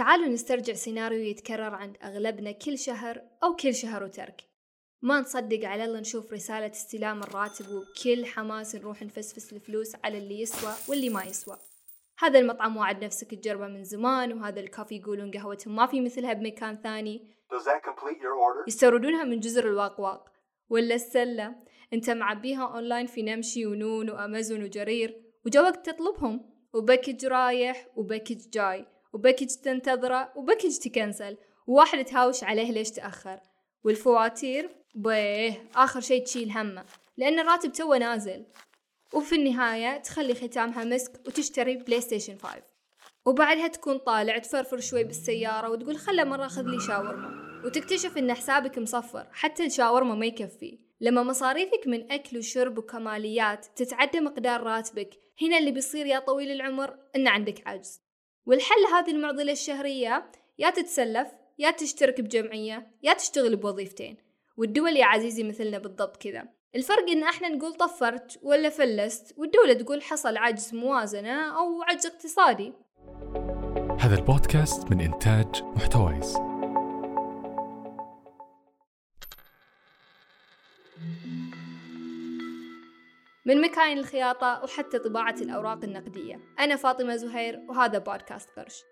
تعالوا نسترجع سيناريو يتكرر عند أغلبنا كل شهر أو كل شهر وترك. ما نصدق على الله نشوف رسالة استلام الراتب وبكل حماس نروح نفسفس الفلوس على اللي يسوى واللي ما يسوى. هذا المطعم وعد نفسك تجربه من زمان وهذا الكافي يقولون قهوتهم ما في مثلها بمكان ثاني. يستوردونها من جزر الواقواق. ولا السلة انت معبيها أونلاين في نمشي ونون وأمازون وجرير وجوك تطلبهم. و package رايح و package جاي. و package تنتظره و package تكنسل وواحد تهاوش عليه ليش تأخر؟ والفواتير؟ بيه آخر شي تشيل همه. لأن الراتب توه نازل. وفي النهاية تخلي ختامها مسك وتشتري بلاي ستيشن 5 وبعدها تكون طالع تفرفر شوي بالسيارة وتقول خله مرة أخذ لي شاورما. وتكتشف إن حسابك مصفر حتى الشاورما ما يكفي. لما مصاريفك من أكل وشرب وكماليات تتعدى مقدار راتبك هنا اللي بيصير يا طويل العمر إن عندك عجز. والحل هذه المعضلة الشهرية يا تتسلف يا تشترك بجمعية يا تشتغل بوظيفتين. والدول يا عزيزي مثلنا بالضبط كذا. الفرق إن إحنا نقول طفرت ولا فلست والدولة تقول حصل عجز موازنة أو عجز اقتصادي. هذا البودكاست من إنتاج محتويس. من مكاين الخياطة وحتى طباعة الأوراق النقدية. أنا فاطمة زهير وهذا بودكاست قرش.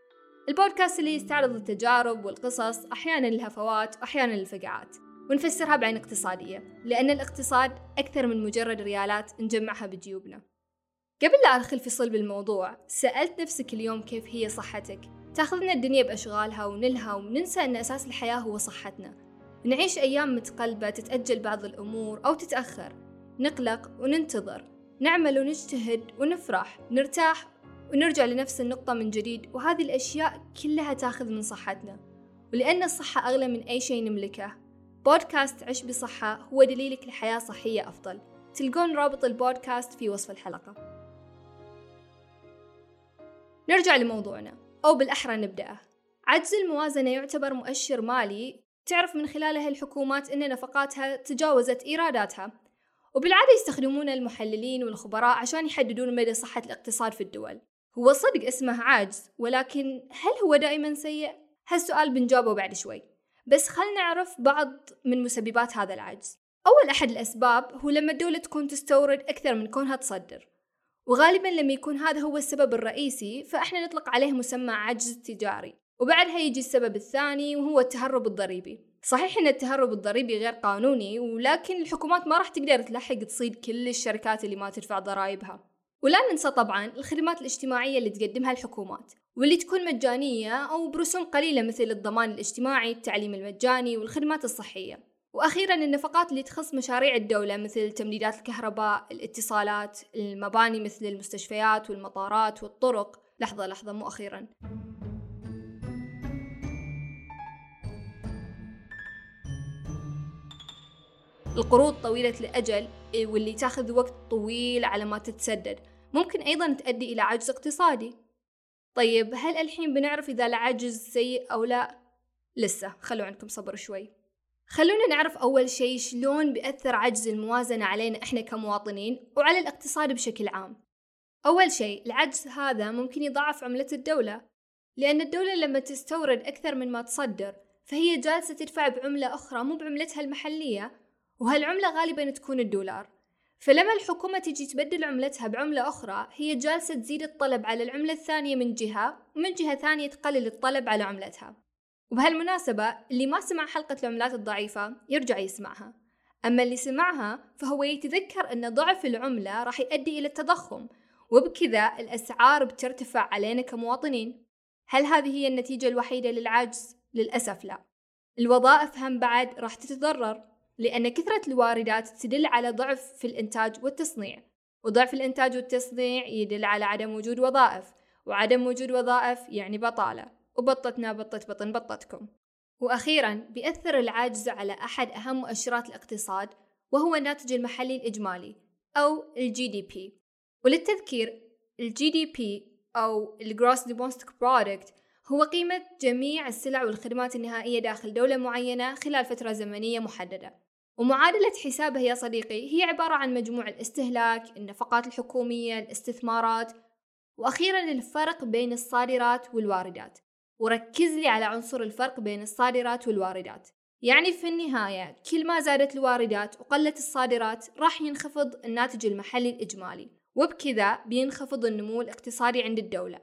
البودكاست اللي يستعرض التجارب والقصص أحيانا الهفوات وأحيانا الفقعات ونفسرها بعين اقتصادية لأن الاقتصاد أكثر من مجرد ريالات نجمعها بجيوبنا. قبل لا أدخل في صلب الموضوع سألت نفسك اليوم كيف هي صحتك؟ تأخذنا الدنيا بأشغالها ونلها وننسى أن أساس الحياة هو صحتنا. نعيش أيام متقلبة تتأجل بعض الأمور أو تتأخر. نقلق وننتظر. نعمل ونجتهد ونفرح نرتاح ونرجع لنفس النقطة من جديد وهذه الأشياء كلها تأخذ من صحتنا. ولأن الصحة أغلى من أي شيء نملكه. بودكاست عش بصحة هو دليلك لحياة صحية أفضل. تلقون رابط البودكاست في وصف الحلقة. نرجع لموضوعنا. أو بالأحرى نبدأه. عجز الموازنة يعتبر مؤشر مالي. تعرف من خلاله الحكومات أن نفقاتها تجاوزت إيراداتها. وبالعادة يستخدمون المحللين والخبراء عشان يحددون مدى صحة الاقتصاد في الدول. هو صدق اسمه عجز ولكن هل هو دائما سيء؟ هالسؤال بنجاوبه بعد شوي. بس خلنا نعرف بعض من مسببات هذا العجز أول أحد الأسباب هو لما الدولة تكون تستورد أكثر من كونها تصدر. وغالبا لما يكون هذا هو السبب الرئيسي فإحنا نطلق عليه مسمى عجز تجاري. وبعدها يجي السبب الثاني وهو التهرب الضريبي. صحيح إن التهرب الضريبي غير قانوني ولكن الحكومات ما راح تقدر تلحق تصيد كل الشركات اللي ما تدفع ضرائبها. ولا ننسى طبعا الخدمات الاجتماعية اللي تقدمها الحكومات واللي تكون مجانية أو برسوم قليلة مثل الضمان الاجتماعي التعليم المجاني والخدمات الصحية. وأخيرا النفقات اللي تخص مشاريع الدولة مثل تمديدات الكهرباء الاتصالات المباني مثل المستشفيات والمطارات والطرق. لحظة لحظة مو أخيرا. القروض طويلة الأجل إيه، واللي تاخذ وقت طويل على ما تتسدد. ممكن أيضا تؤدي إلى عجز اقتصادي. طيب هل الحين بنعرف إذا العجز سيء أو لا؟ لسه خلوا عندكم صبر شوي. خلونا نعرف أول شيء شلون بيأثر عجز الموازنة علينا إحنا كمواطنين وعلى الاقتصاد بشكل عام. أول شيء العجز هذا ممكن يضاعف عملة الدولة لأن الدولة لما تستورد أكثر من ما تصدر فهي جالسة تدفع بعملة أخرى مو بعملتها المحلية وهالعملة غالبا تكون الدولار. فلما الحكومة تجي تبدل عملتها بعملة أخرى هي جالسة تزيد الطلب على العملة الثانية من جهة ومن جهة ثانية تقلل الطلب على عملتها. وبهالمناسبة اللي ما سمع حلقة العملات الضعيفة يرجع يسمعها. أما اللي سمعها فهو يتذكر أن ضعف العملة راح يؤدي إلى التضخم وبكذا الأسعار بترتفع علينا كمواطنين. هل هذه هي النتيجة الوحيدة للعجز؟ للأسف لا. الوظائف هم بعد راح تتضرر. لأن كثرة الواردات تدل على ضعف في الإنتاج والتصنيع وضعف الإنتاج والتصنيع يدل على عدم وجود وظائف وعدم وجود وظائف يعني بطالة وبطتنا بطت بطن بطتكم. وأخيرا بيأثر العجز على أحد أهم مؤشرات الاقتصاد وهو الناتج المحلي الإجمالي أو دي بي. وللتذكير GDP أو ال gross domestic product هو قيمة جميع السلع والخدمات النهائية داخل دولة معينة خلال فترة زمنية محددة. ومعادلة حسابه يا صديقي هي عبارة عن مجموع الاستهلاك، النفقات الحكومية، الاستثمارات، وأخيرا الفرق بين الصادرات والواردات. وركز لي على عنصر الفرق بين الصادرات والواردات. يعني في النهاية كل ما زادت الواردات وقلت الصادرات راح ينخفض الناتج المحلي الإجمالي وبكذا بينخفض النمو الاقتصادي عند الدولة.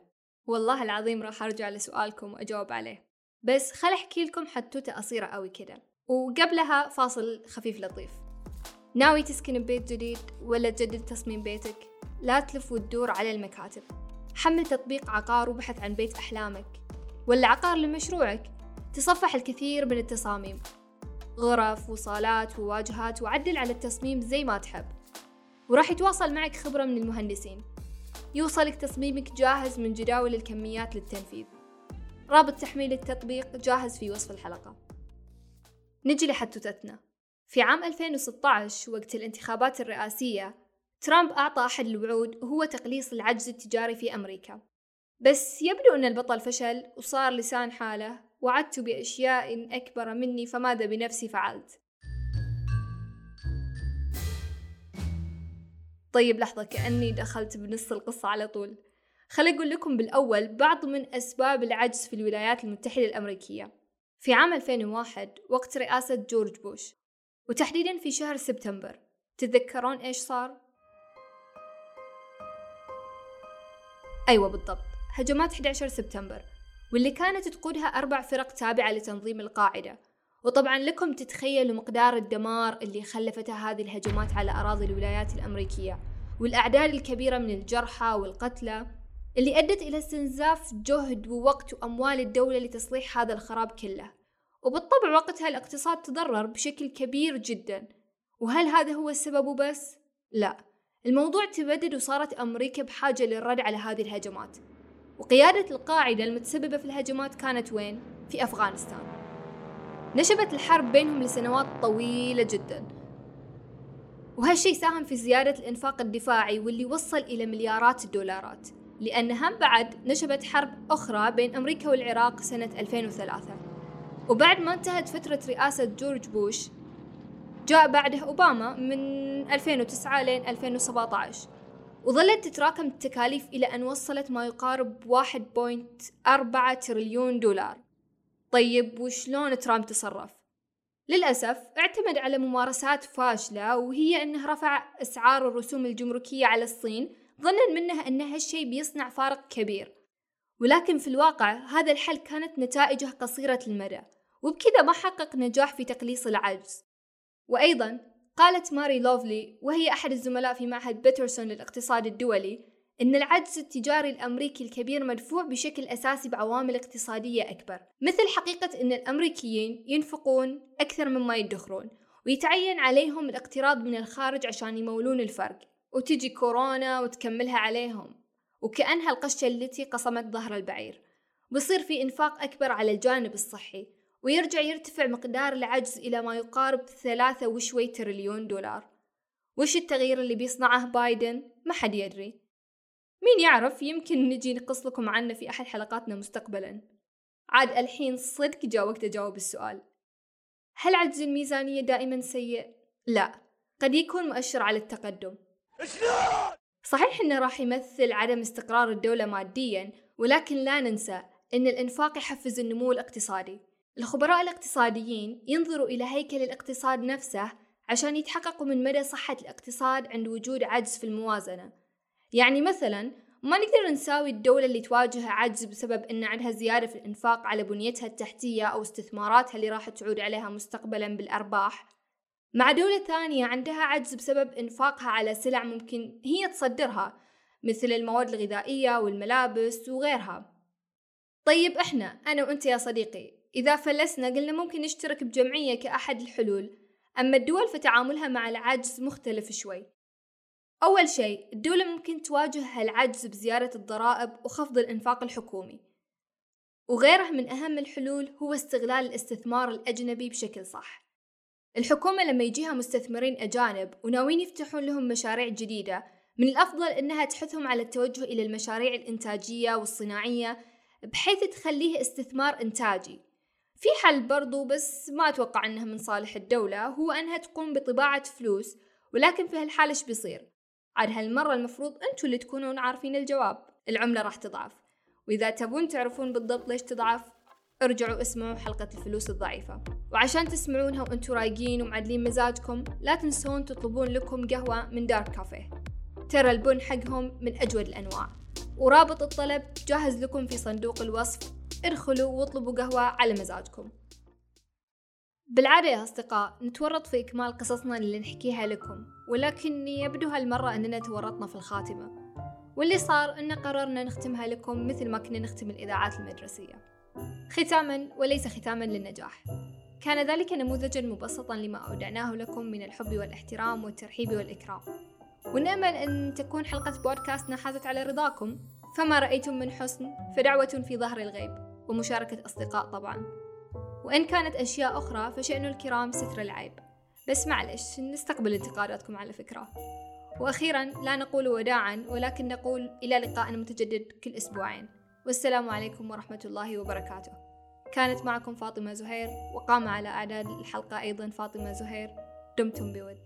والله العظيم راح أرجع لسؤالكم وأجاوب عليه. بس خل أحكي لكم حتوتة قصيرة قوي كده. وقبلها فاصل خفيف لطيف. ناوي تسكن ببيت جديد ولا تجدد تصميم بيتك. لا تلف وتدور على المكاتب. حمل تطبيق عقار وبحث عن بيت أحلامك. ولا عقار لمشروعك. تصفح الكثير من التصاميم. غرف وصالات وواجهات وعدل على التصميم زي ما تحب. وراح يتواصل معك خبرة من المهندسين. يوصلك تصميمك جاهز من جداول الكميات للتنفيذ. رابط تحميل التطبيق جاهز في وصف الحلقة. نجي لحدوتتنا في عام 2016 وقت الانتخابات الرئاسية ترامب أعطى أحد الوعود وهو تقليص العجز التجاري في أمريكا. بس يبدو أن البطل فشل وصار لسان حاله وعدت بأشياء أكبر مني فماذا بنفسي فعلت. طيب لحظة كأني دخلت بنص القصة على طول. خل أقول لكم بالأول بعض من أسباب العجز في الولايات المتحدة الأمريكية. في عام 2001 وقت رئاسة جورج بوش وتحديدا في شهر سبتمبر. تتذكرون إيش صار؟ أيوة بالضبط هجمات 11 سبتمبر واللي كانت تقودها أربع فرق تابعة لتنظيم القاعدة. وطبعا لكم تتخيلوا مقدار الدمار اللي خلفتها هذه الهجمات على أراضي الولايات الأمريكية والأعداد الكبيرة من الجرحى والقتلى. اللي أدت إلى استنزاف جهد ووقت وأموال الدولة لتصليح هذا الخراب كله. وبالطبع وقتها الاقتصاد تضرر بشكل كبير جدا. وهل هذا هو السبب بس؟ لا. الموضوع تبدد وصارت أمريكا بحاجة للرد على هذه الهجمات. وقيادة القاعدة المتسببة في الهجمات كانت وين؟ في أفغانستان. نشبت الحرب بينهم لسنوات طويلة جدا. وهالشي ساهم في زيادة الإنفاق الدفاعي واللي وصل إلى مليارات الدولارات. لأن هم بعد نشبت حرب أخرى بين أمريكا والعراق سنة 2003 وبعد ما انتهت فترة رئاسة جورج بوش جاء بعده أوباما من 2009 لين 2017 وظلت تتراكم التكاليف إلى أن وصلت ما يقارب 1.4 تريليون دولار. طيب وشلون ترامب تصرف؟ للأسف اعتمد على ممارسات فاشلة وهي أنه رفع أسعار الرسوم الجمركية على الصين ظنا منه أن هالشي بيصنع فارق كبير. ولكن في الواقع هذا الحل كانت نتائجه قصيرة المدى وبكذا ما حقق نجاح في تقليص العجز. وأيضا قالت ماري لوفلي وهي أحد الزملاء في معهد بيترسون للاقتصاد الدولي إن العجز التجاري الأمريكي الكبير مدفوع بشكل أساسي بعوامل اقتصادية أكبر مثل حقيقة أن الأمريكيين ينفقون أكثر مما يدخرون ويتعين عليهم الاقتراض من الخارج عشان يمولون الفرق. وتجي كورونا وتكملها عليهم. وكأنها القشة التي قصمت ظهر البعير. بصير في إنفاق أكبر على الجانب الصحي ويرجع يرتفع مقدار العجز إلى ما يقارب ثلاثة وشوي تريليون دولار. وش التغيير اللي بيصنعه بايدن؟ ما حد يدري. مين يعرف؟ يمكن نجي نقص لكم عنه في أحد حلقاتنا مستقبلا. عاد الحين صدق جاء وقت أجاوب السؤال. هل عجز الميزانية دائما سيء؟ لا. قد يكون مؤشر على التقدم. صحيح إنه راح يمثل عدم استقرار الدولة ماديا ولكن لا ننسى إن الإنفاق يحفز النمو الاقتصادي. الخبراء الاقتصاديين ينظروا إلى هيكل الاقتصاد نفسه عشان يتحققوا من مدى صحة الاقتصاد عند وجود عجز في الموازنة. يعني مثلا ما نقدر نساوي الدولة اللي تواجه عجز بسبب أن عندها زيادة في الإنفاق على بنيتها التحتية أو استثماراتها اللي راح تعود عليها مستقبلا بالأرباح. مع دولة ثانية عندها عجز بسبب إنفاقها على سلع ممكن هي تصدرها مثل المواد الغذائية والملابس وغيرها. طيب إحنا أنا وأنت يا صديقي إذا فلسنا قلنا ممكن نشترك بجمعية كأحد الحلول أما الدول فتعاملها مع العجز مختلف شوي. أول شيء الدولة ممكن تواجه هالعجز بزيادة الضرائب وخفض الإنفاق الحكومي. وغيره من أهم الحلول هو استغلال الاستثمار الأجنبي بشكل صح. الحكومة لما يجيها مستثمرين أجانب وناويين يفتحون لهم مشاريع جديدة من الأفضل أنها تحثهم على التوجه إلى المشاريع الإنتاجية والصناعية بحيث تخليه استثمار إنتاجي في حل برضو بس ما أتوقع أنه من صالح الدولة هو أنها تقوم بطباعة فلوس ولكن في هالحالة إيش بيصير؟ عاد هالمرة المفروض أنتوا اللي تكونون عارفين الجواب العملة راح تضعف وإذا تبون تعرفون بالضبط ليش تضعف ارجعوا اسمعوا حلقة الفلوس الضعيفة. وعشان تسمعونها وانتوا رايقين ومعدلين مزاجكم لا تنسون تطلبون لكم قهوة من دارك كافيه. ترى البن حقهم من أجود الأنواع. ورابط الطلب جاهز لكم في صندوق الوصف. ادخلوا واطلبوا قهوة على مزاجكم. بالعادة يا أصدقاء نتورط في إكمال قصصنا اللي نحكيها لكم ولكن يبدو هالمرة أننا تورطنا في الخاتمة. واللي صار أن قررنا نختمها لكم مثل ما كنا نختم الإذاعات المدرسية. ختاما وليس ختاما للنجاح. كان ذلك نموذجا مبسطا لما أودعناه لكم من الحب والاحترام والترحيب والإكرام. ونأمل أن تكون حلقة بودكاستنا حازت على رضاكم. فما رأيتم من حسن فدعوة في ظهر الغيب ومشاركة أصدقاء طبعا. وإن كانت أشياء أخرى فشأن الكرام ستر العيب. بس معلش نستقبل انتقاداتكم على فكرة. وأخيرا لا نقول وداعا ولكن نقول إلى لقاء متجدد كل أسبوعين. والسلام عليكم ورحمة الله وبركاته. كانت معكم فاطمة زهير وقام على أعداد الحلقة أيضا فاطمة زهير. دمتم بود.